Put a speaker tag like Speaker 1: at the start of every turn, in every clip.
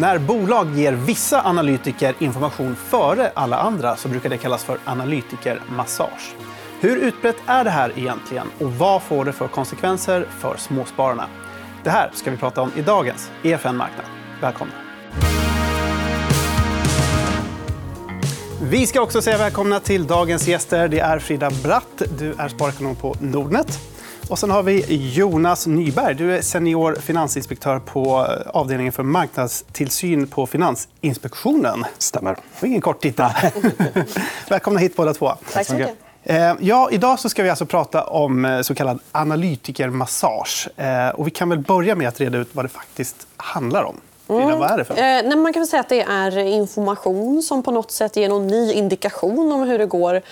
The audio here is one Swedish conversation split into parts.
Speaker 1: När bolag ger vissa analytiker information före alla andra så brukar det kallas för analytikermassage. Hur utbrett är det här egentligen och vad får det för konsekvenser för småspararna? Det här ska vi prata om i dagens EFN Marknad. Välkomna! Vi ska också säga välkomna till dagens gäster. Det är Frida Bratt, du är sparekonom på Nordnet. Och sen har vi Jonas Nyberg. Du är senior finansinspektör på avdelningen för marknadstillsyn på Finansinspektionen.
Speaker 2: Stämmer.
Speaker 1: Ingen kort titel. Välkomna hit båda två.
Speaker 3: Tack så mycket.
Speaker 1: Eh, ja, idag så ska vi alltså prata om eh, så kallad analytikermassage. Eh, och vi kan väl börja med att reda ut vad det faktiskt handlar om. Frida, vad är det för?
Speaker 3: Eh, man kan väl säga att det är information som på något sätt ger någon ny indikation om hur det går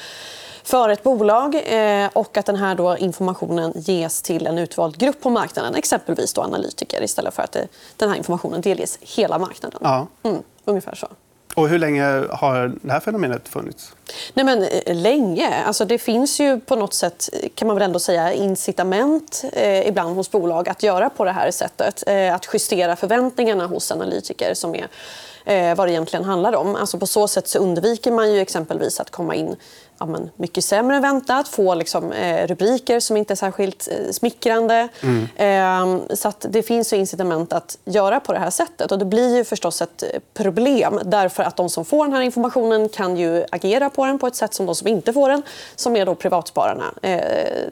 Speaker 3: för ett bolag eh, och att den här då informationen ges till en utvald grupp på marknaden, exempelvis då analytiker istället för att den här informationen delges hela marknaden.
Speaker 1: Ja.
Speaker 3: Mm, ungefär så.
Speaker 1: Och hur länge har det här fenomenet funnits?
Speaker 3: Nej, men, eh, länge. Alltså, det finns ju på något sätt kan man väl ändå säga, incitament eh, ibland hos bolag att göra på det här sättet. Eh, att justera förväntningarna hos analytiker som är eh, vad det egentligen handlar om. Alltså, på så sätt så undviker man ju exempelvis att komma in ja, men, mycket sämre än väntat, få liksom, eh, rubriker som inte är särskilt eh, smickrande. Mm. Eh, så det finns ju incitament att göra på det här sättet. Och det blir ju förstås ett eh, problem därför att de som får den här informationen kan ju agera på den på ett sätt som de som inte får den, som är då privatspararna, eh,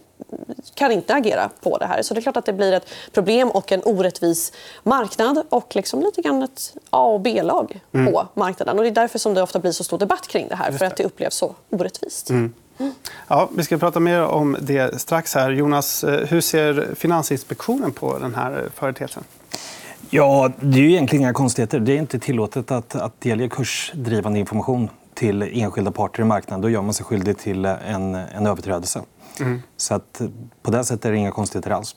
Speaker 3: kan inte agera på det här. Så det är klart att det blir ett problem och en orättvis marknad och liksom lite grann ett A och B-lag mm. på marknaden. Och det är därför som det ofta blir så stor debatt kring det här, det. för att det upplevs så orättvist. Mm.
Speaker 1: Ja, vi ska prata mer om det strax. här. Jonas, eh, hur ser Finansinspektionen på den här företeelsen?
Speaker 2: Ja, det är ju egentligen inga konstigheter. Det är inte tillåtet att, att delge kursdrivande information till enskilda parter i marknaden. Då gör man sig skyldig till en, en överträdelse. Mm. Så att, på det sättet är det inga konstigheter alls.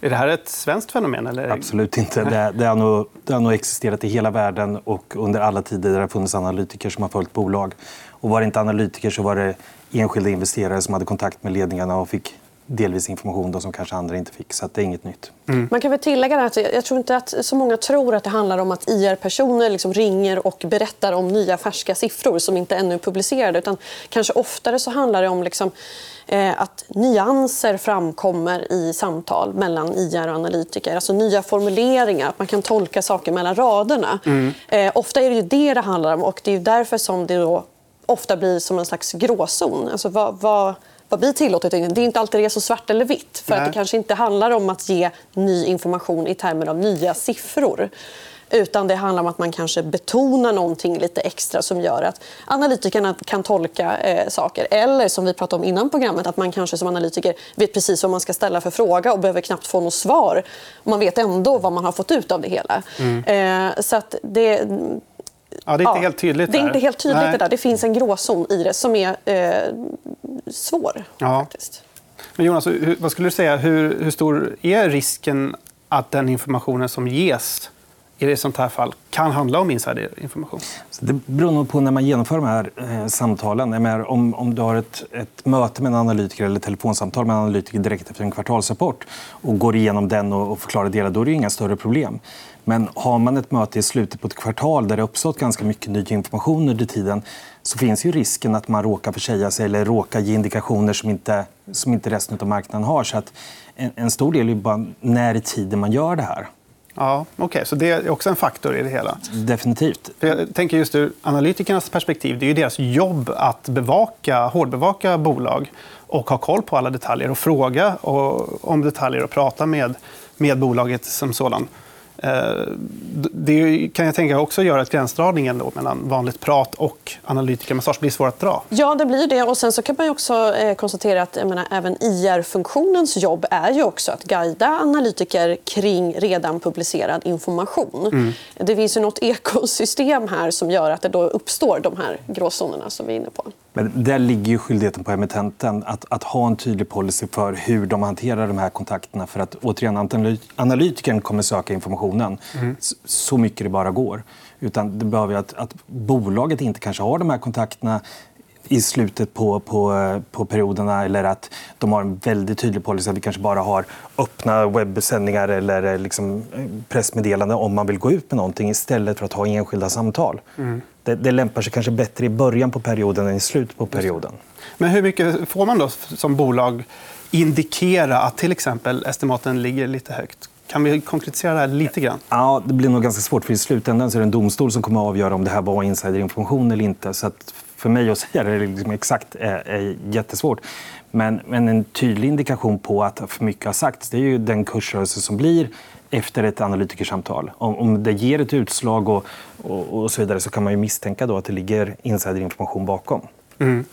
Speaker 1: Är det här ett svenskt fenomen? Eller?
Speaker 2: Absolut inte. Det, det, har nog, det har nog existerat i hela världen och under alla tider där det har funnits analytiker som har följt bolag. Och var det inte analytiker så var det enskilda investerare som hade kontakt med ledningarna och fick delvis information då som kanske andra inte fick. Så det är inget nytt.
Speaker 3: Mm. Man kan väl tillägga att jag tror inte att så många tror att det handlar om att IR-personer liksom ringer och berättar om nya färska siffror som inte ännu är publicerade. Utan kanske oftare så handlar det om liksom, eh, att nyanser framkommer i samtal mellan IR och analytiker. Alltså nya formuleringar, att man kan tolka saker mellan raderna. Mm. Eh, ofta är det ju det det handlar om och det är därför som det då ofta blir som en slags gråzon. Alltså vad, vad vad blir tillåtet. Det är inte alltid det är så svart eller vitt. För att det kanske inte handlar om att ge ny information i termer av nya siffror. Utan det handlar om att man kanske betonar någonting lite extra som gör att analytikerna kan tolka eh, saker. Eller som vi pratade om innan programmet, att man kanske som analytiker vet precis vad man ska ställa för fråga och behöver knappt få något svar. Man vet ändå vad man har fått ut av det hela. Mm. Eh, så det,
Speaker 1: Ja, det är inte helt tydligt.
Speaker 3: Det är inte helt tydligt. Det, där. det finns en gråzon i det som är eh, svår. Ja. Faktiskt.
Speaker 1: Men Jonas, vad skulle du säga? Hur, hur stor är risken att den informationen som ges i det sånt här fall kan handla om insiderinformation?
Speaker 2: Det beror nog på när man genomför de här eh, samtalen. Menar, om, om du har ett, ett möte med en analytiker eller telefonsamtal med en analytiker direkt efter en kvartalsrapport och går igenom den och, och förklarar delar, då är det inga större problem. Men har man ett möte i slutet på ett kvartal där det uppstått ganska mycket ny information under tiden så finns ju risken att man råkar försäga sig eller råkar ge indikationer som inte, som inte resten av marknaden har. Så att en, en stor del är bara när i tiden man gör det här.
Speaker 1: Ja, okay. Så det är också en faktor i det hela?
Speaker 2: Definitivt.
Speaker 1: Jag tänker just ur analytikernas perspektiv. Det är ju deras jobb att bevaka, hårdbevaka bolag och ha koll på alla detaljer och fråga om detaljer och prata med, med bolaget som sådan. Eh, det kan jag tänka också göra att gränsdragningen då mellan vanligt prat och analytikermassage blir svår att dra.
Speaker 3: Ja, det blir det. Och sen så kan man också eh, konstatera att menar, även IR-funktionens jobb är ju också att guida analytiker kring redan publicerad information. Mm. Det finns ju något ekosystem här som gör att det då uppstår de här gråzonerna som vi är inne på.
Speaker 2: Men där ligger ju skyldigheten på emittenten att, att ha en tydlig policy för hur de hanterar de här kontakterna. För att återigen, analytikern kommer söka informationen mm. så mycket det bara går. Utan det behöver att, att bolaget inte kanske har de här kontakterna i slutet på, på, på perioderna eller att de har en väldigt tydlig policy att vi kanske bara har öppna webbsändningar eller liksom pressmeddelanden om man vill gå ut med någonting istället för att ha enskilda samtal. Mm. Det, det lämpar sig kanske bättre i början på perioden än i slutet på perioden.
Speaker 1: Men hur mycket får man då som bolag indikera att till exempel estimaten ligger lite högt? Kan vi konkretisera det här lite grann?
Speaker 2: Ja, det blir nog ganska svårt. för I slutändan så är det en domstol som kommer att avgöra om det här var insiderinformation eller inte. Så att för mig att säga det liksom exakt är, är jättesvårt. Men, men, en tydlig indikation på att för mycket har sagts det är ju den kursrörelse som blir efter ett analytikersamtal. Om, om det ger ett utslag och, och, och, så vidare så kan man ju misstänka då att det ligger insiderinformation bakom. Mm.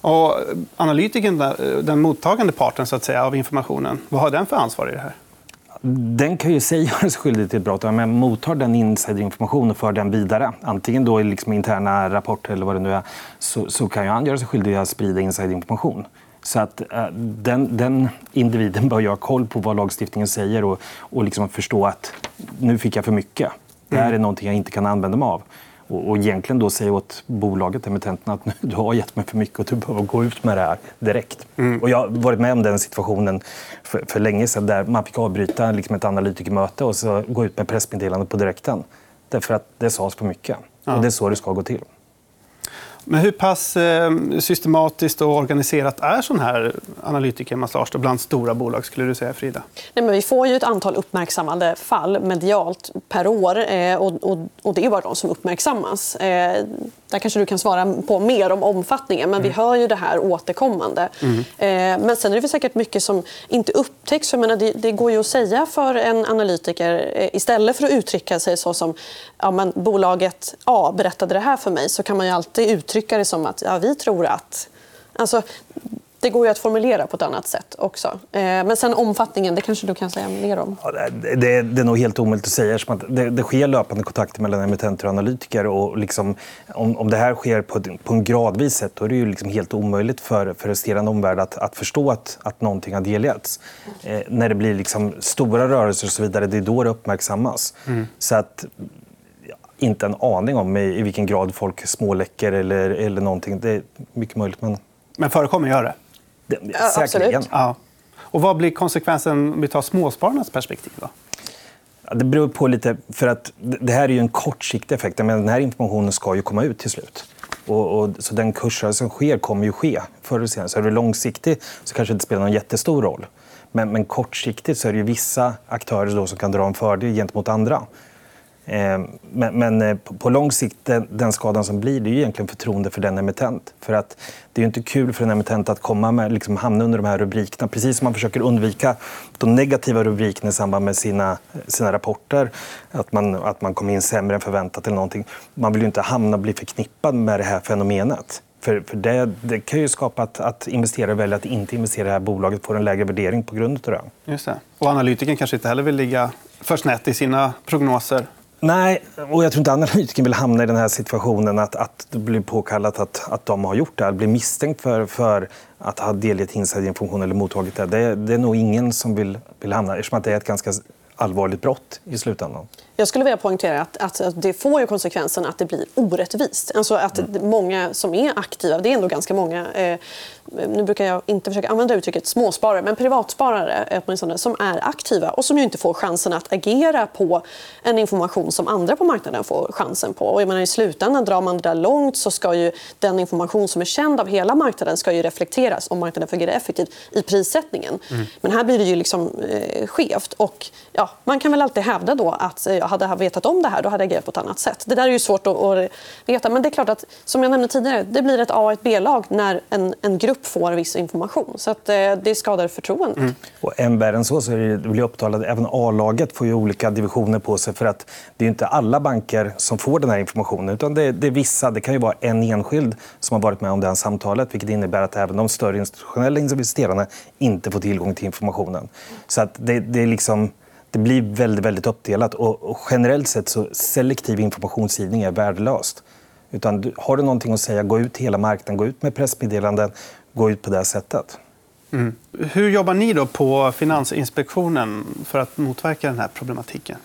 Speaker 1: Och analytikern, eh, den mottagande parten så att säga, av informationen, vad har den för ansvar i det här?
Speaker 2: Den kan ju säga sig skyldig till ett brott. Men mottar den insiderinformation och för den vidare, antingen då i liksom interna rapporter eller vad det nu är, så, så kan ju han göra sig skyldig till att sprida insiderinformation. Så att, uh, den, den, individen bör ju ha koll på vad lagstiftningen säger och, och liksom förstå att nu fick jag för mycket. Det här är någonting jag inte kan använda mig av och, egentligen då säga åt bolaget, emittenten, att du har gett mig för mycket och du behöver gå ut med det här direkt. Mm. Och jag har varit med om den situationen för, för länge sedan där man fick avbryta liksom ett analytikermöte och så gå ut med pressmeddelande på direkten. Därför att det sades för mycket. Ja. Och det är så det ska gå till.
Speaker 1: Men hur pass eh, systematiskt och organiserat är sån här analytikermassage bland stora bolag? skulle du säga, Frida?
Speaker 3: Nej, men vi får ju ett antal uppmärksammade fall medialt per år. Eh, och, Det är bara de som uppmärksammas. Eh, där kanske du kan svara på mer om omfattningen. Men mm. vi hör ju det här återkommande. Mm. Men sen är det säkert mycket som inte upptäcks. Jag menar, det, det, går ju att säga för en analytiker, istället för att uttrycka sig så som ja, men bolaget A berättade det här för mig, så kan man ju alltid uttrycka det som att ja, vi tror att... Alltså, det går ju att formulera på ett annat sätt också. Eh, men sen omfattningen, det kanske du kan säga mer om?
Speaker 2: Ja, det, det, det, är nog helt omöjligt att säga. Det, det sker löpande kontakter mellan emittenter och analytiker. Och liksom, om, om det här sker på, på en gradvis sätt då är det ju liksom helt omöjligt för, för resterande omvärld att, att förstå att, att någonting har delgetts. Eh, när det blir liksom stora rörelser och så vidare, det är då det uppmärksammas. Mm. Så att, inte en aning om i, i vilken grad folk småläcker eller, eller någonting. Det är mycket möjligt. Men...
Speaker 1: Men förekommer gör det?
Speaker 3: Ja, Säkerligen.
Speaker 1: Ja. Och vad blir konsekvensen om vi tar småspararnas perspektiv? Då?
Speaker 2: Ja, det beror på lite. för att Det här är ju en kortsiktig effekt. Men den här informationen ska ju komma ut till slut. Och, och, så den kursrörelse som sker kommer ju ske förr eller senare. Så är du långsiktig så kanske det inte spelar någon jättestor roll. Men, men kortsiktigt så är det vissa aktörer då som kan dra en fördel gentemot andra. Eh, men, men eh, på lång sikt, den skadan som blir, det är egentligen förtroende för den emittent. För att det är inte kul för en emittent att komma med, liksom hamna under de här rubrikerna. Precis som man försöker undvika de negativa rubrikerna i samband med sina, sina rapporter. Att man, att man kommer in sämre än förväntat eller någonting. Man vill ju inte hamna och bli förknippad med det här fenomenet. För, för det, det, kan ju skapa att, att investerare väljer att inte investera i det här bolaget får en lägre värdering på grund av det.
Speaker 1: Just det. Och analytikern kanske inte heller vill ligga för snett i sina prognoser
Speaker 2: Nej, och jag tror inte analytikern vill hamna i den här situationen att, att det blir påkallat att, att de har gjort det. Blir misstänkt för, för att ha delgett insiderinformation eller mottagit det. det. Det är nog ingen som vill, vill hamna eftersom att det är ett ganska allvarligt brott i slutändan.
Speaker 3: Jag skulle vilja poängtera att, att, det får ju konsekvensen att det blir orättvist. Alltså att mm. många som är aktiva, det är ändå ganska många, eh, nu brukar jag inte försöka använda uttrycket småsparare, men privatsparare åtminstone, som är aktiva och som ju inte får chansen att agera på en information som andra på marknaden får chansen på. Och jag menar, I slutändan, drar man det där långt så ska ju den information som är känd av hela marknaden ska ju reflekteras om marknaden fungerar effektivt i prissättningen. Mm. Men här blir det ju liksom eh, skevt. Och, ja, man kan väl alltid hävda då att jag hade vetat om det här då hade jag agerat på ett annat sätt. Det där är ju svårt att, att veta. Men det är klart att, som jag nämnde tidigare, det blir ett A och ett B-lag när en, en grupp får viss information. Så att, eh, det skadar förtroendet. Mm.
Speaker 2: Och än värre än så, så är det, blir upptalat, även A-laget får ju olika divisioner på sig. för att Det är inte alla banker som får den här informationen. utan det, det är vissa. Det kan ju vara en enskild som har varit med om det här samtalet. vilket innebär att även de större institutionella investerarna inte får tillgång till informationen. Så att det, det är liksom det blir väldigt, väldigt uppdelat. Och, och generellt sett så selektiv informationsgivning är värdelöst. Utan har du någonting att säga, gå ut till hela marknaden, gå ut med pressmeddelanden, gå ut på det sättet.
Speaker 1: Mm. Hur jobbar ni då på Finansinspektionen för att motverka den här problematiken?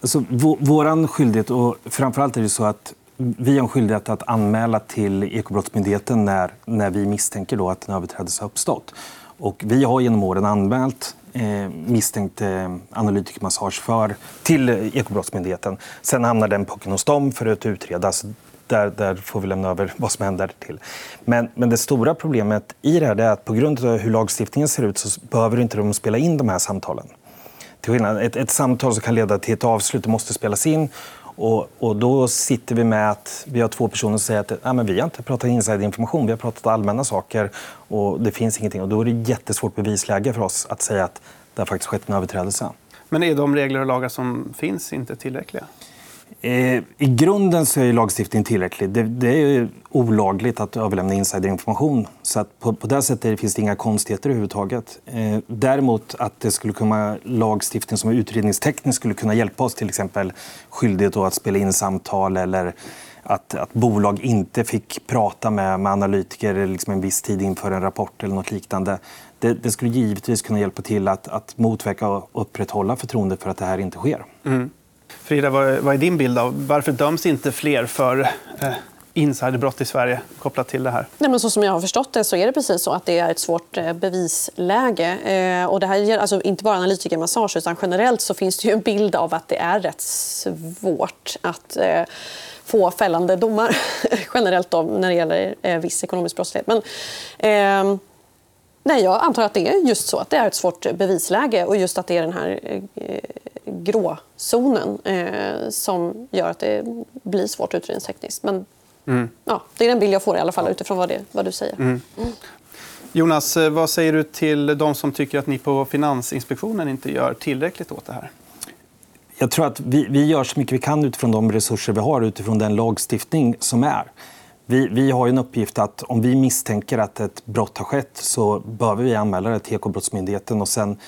Speaker 2: Alltså, vår skyldighet, och framförallt är det så att vi har en skyldighet att anmäla till Ekobrottsmyndigheten när, när vi misstänker då att en överträdelse har uppstått. Och vi har genom åren anmält eh, misstänkt eh, analytikermassage för, till Ekobrottsmyndigheten. Sen hamnar den pucken hos dem för att utredas. Där, där får vi lämna över vad som händer till. Men, men det stora problemet i det här är att på grund av hur lagstiftningen ser ut så behöver inte de spela in de här samtalen. Till skillnad, ett, ett samtal som kan leda till ett avslut måste spelas in och, och, då sitter vi med att vi har två personer som säger att Nej, men vi har inte pratat insiderinformation, vi har pratat allmänna saker och det finns ingenting. Och då är det jättesvårt bevisläge för oss att säga att det har faktiskt skett en överträdelse.
Speaker 1: Men är de regler och lagar som finns inte tillräckliga?
Speaker 2: Eh, I grunden så är lagstiftningen tillräcklig. Det, det är olagligt att överlämna insiderinformation. Så att på, på det sättet finns det inga konstigheter överhuvudtaget. Eh, däremot att det skulle kunna lagstiftning som är utredningstekniskt skulle kunna hjälpa oss, till exempel skyldighet att spela in samtal eller att, att bolag inte fick prata med, med analytiker liksom en viss tid inför en rapport eller något liknande. Det, det skulle givetvis kunna hjälpa till att, att motverka och upprätthålla förtroendet för att det här inte sker. Mm.
Speaker 1: Frida, vad är din bild av varför döms inte fler för eh, insiderbrott i Sverige kopplat till det här?
Speaker 3: Nej, men så som jag har förstått det så är det precis så att det är ett svårt eh, bevisläge. Eh, och det här gäller alltså inte bara analytikermassage utan generellt så finns det ju en bild av att det är rätt svårt att få fällande domar generellt då, när det gäller viss ekonomisk brottslighet. Men, eh, nej, jag antar att det är just så att det är ett svårt bevisläge och just att det är den här eh, gråzonen eh, som gör att det blir svårt utredningstekniskt. Men mm. ja, det är den bild jag får i alla fall ja. utifrån vad, det, vad du säger. Mm. Mm.
Speaker 1: Jonas, eh, vad säger du till de som tycker att ni på Finansinspektionen inte gör tillräckligt åt det här?
Speaker 2: Jag tror att vi, vi gör så mycket vi kan utifrån de resurser vi har, utifrån den lagstiftning som är. Vi, vi, har en uppgift att om vi misstänker att ett brott har skett så behöver vi anmäla det till Ekobrottsmyndigheten och sen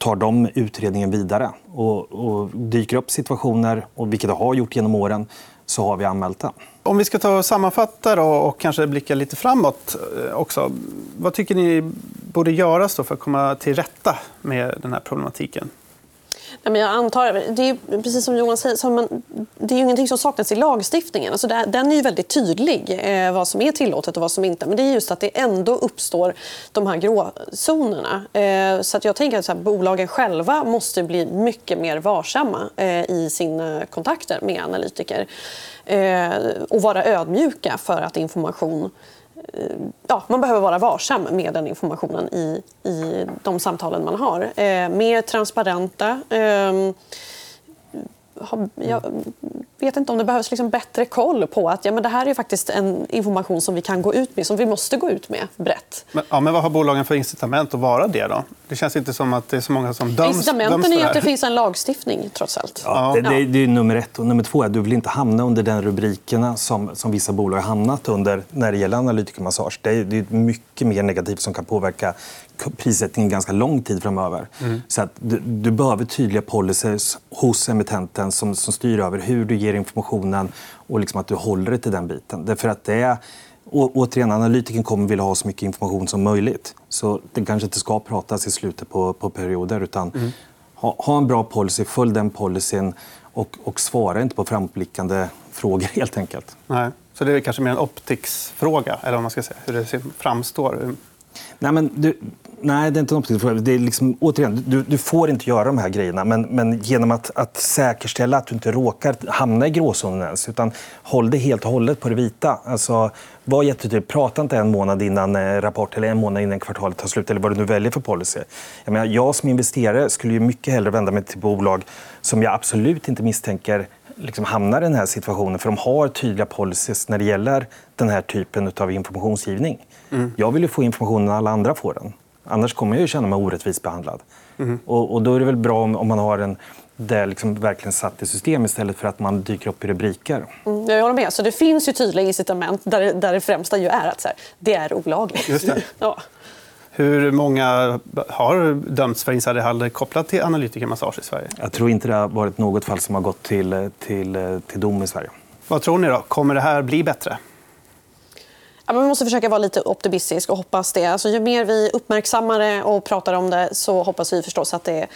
Speaker 2: tar de utredningen vidare. Och, och dyker upp situationer, och vilket det har gjort genom åren, så har vi anmält det.
Speaker 1: Om vi ska ta och sammanfatta och kanske blicka lite framåt eh, också. Vad tycker ni borde göras för att komma till rätta med den här problematiken?
Speaker 3: Nej, men jag antar, det är precis som Johan säger, så man, det är ju ingenting som saknas i lagstiftningen. Alltså den är ju väldigt tydlig, eh, vad som är tillåtet och vad som inte. Men det är just att det ändå uppstår de här gråzonerna. Eh, så att jag tänker att så här, bolagen själva måste bli mycket mer varsamma eh, i sina kontakter med analytiker. Eh, och vara ödmjuka för att information ja, man behöver vara varsam med den informationen i, i de samtalen man har. Eh, mer transparenta. Eh, jag mm vet inte om det behövs liksom bättre koll på att ja, men det här är faktiskt en information som vi kan gå ut med, som vi måste gå ut med brett.
Speaker 1: Men, ja, men vad har bolagen för incitament att vara det? då? Det känns inte som att det är så många som döms,
Speaker 3: Incitamenten
Speaker 1: döms
Speaker 3: är att det finns en lagstiftning, trots allt.
Speaker 2: Ja, det, det, det, är nummer ett. Och nummer två är att du vill inte hamna under den rubrikerna som, som vissa bolag har hamnat under när det gäller analytikermassage. Det är, det är mycket mer negativt som kan påverka prissättningen ganska lång tid framöver. Mm. Så att du, du, behöver tydliga policies hos emittenten som, som styr över hur du ger informationen och liksom att du håller dig till den biten. Därför att det är, å, återigen, analytiken kommer vilja ha så mycket information som möjligt. Så det kanske inte ska pratas i slutet på, på perioder. utan mm. ha, ha, en bra policy, följ den policyn och, och svara inte på framblickande frågor helt enkelt.
Speaker 1: Nej. Så det är kanske mer en optics-fråga, eller vad man ska säga, hur det framstår?
Speaker 2: Nej, men du, nej, det är inte en optisk fråga. Det är liksom, återigen, du, du, får inte göra de här grejerna. Men, men genom att, att, säkerställa att du inte råkar hamna i gråzonen ens, utan håll dig helt och hållet på det vita. Alltså, var jättetydlig. Prata inte en månad innan eh, rapport eller en månad innan kvartalet tar slut eller vad du nu väljer för policy. Jag, menar, jag som investerare skulle ju mycket hellre vända mig till bolag som jag absolut inte misstänker liksom hamnar i den här situationen. För de har tydliga policies när det gäller den här typen av informationsgivning. Mm. Jag vill ju få information när alla andra får den. Annars kommer jag ju känna mig orättvist behandlad. Mm. Och, och, då är det väl bra om, om man har en det liksom verkligen satt i system istället för att man dyker upp i rubriker.
Speaker 3: Mm, jag håller med. Så det finns ju tydliga incitament där, där det främsta ju är att så här, det är olagligt. Just det. ja.
Speaker 1: Hur många har dömts för insiderhandel kopplat till analytikermassage i Sverige?
Speaker 2: Jag tror inte det har varit något fall som har gått till, till, till dom i Sverige.
Speaker 1: Vad tror ni? då? Kommer det här bli bättre?
Speaker 3: Ja, man måste försöka vara lite optimistisk och hoppas det. Alltså, ju mer vi uppmärksammar det och pratar om det så hoppas vi förstås att det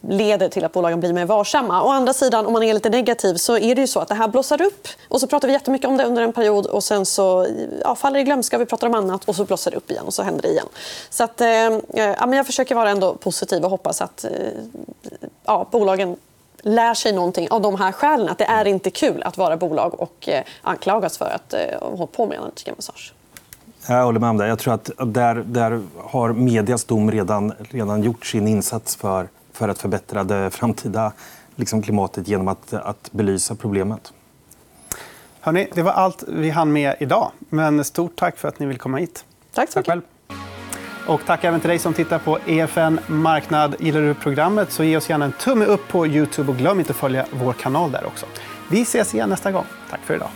Speaker 3: leder till att bolagen blir mer varsamma. Å andra sidan, om man är lite negativ så är det ju så att det här blossar upp och så pratar vi jättemycket om det under en period och sen så ja, faller det i glömska, vi pratar om annat och så blossar det upp igen och så händer det igen. Så att, eh, ja, men jag försöker vara ändå positiv och hoppas att eh, ja, bolagen lär sig någonting av de här skälen. Att det är inte kul att vara bolag och eh, anklagas för att eh, hålla på med analytikermassage.
Speaker 2: Jag håller med om det. Jag tror att där, där har medias dom redan, redan gjort sin insats för, för att förbättra det framtida liksom, klimatet genom att, att belysa problemet.
Speaker 1: Hörrni, det var allt vi hann med idag. Men stort tack för att ni vill komma hit.
Speaker 3: Tack så mycket.
Speaker 1: Tack och tack även till dig som tittar på EFN Marknad. Gillar du programmet så ge oss gärna en tumme upp på Youtube och glöm inte att följa vår kanal där också. Vi ses igen nästa gång. Tack för idag.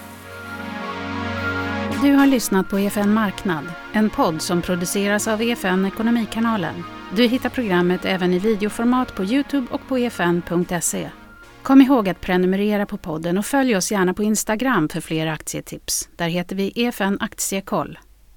Speaker 4: Du har lyssnat på EFN Marknad, en podd som produceras av EFN Ekonomikanalen. Du hittar programmet även i videoformat på Youtube och på efn.se. Kom ihåg att prenumerera på podden och följ oss gärna på Instagram för fler aktietips. Där heter vi EFN Aktiekoll.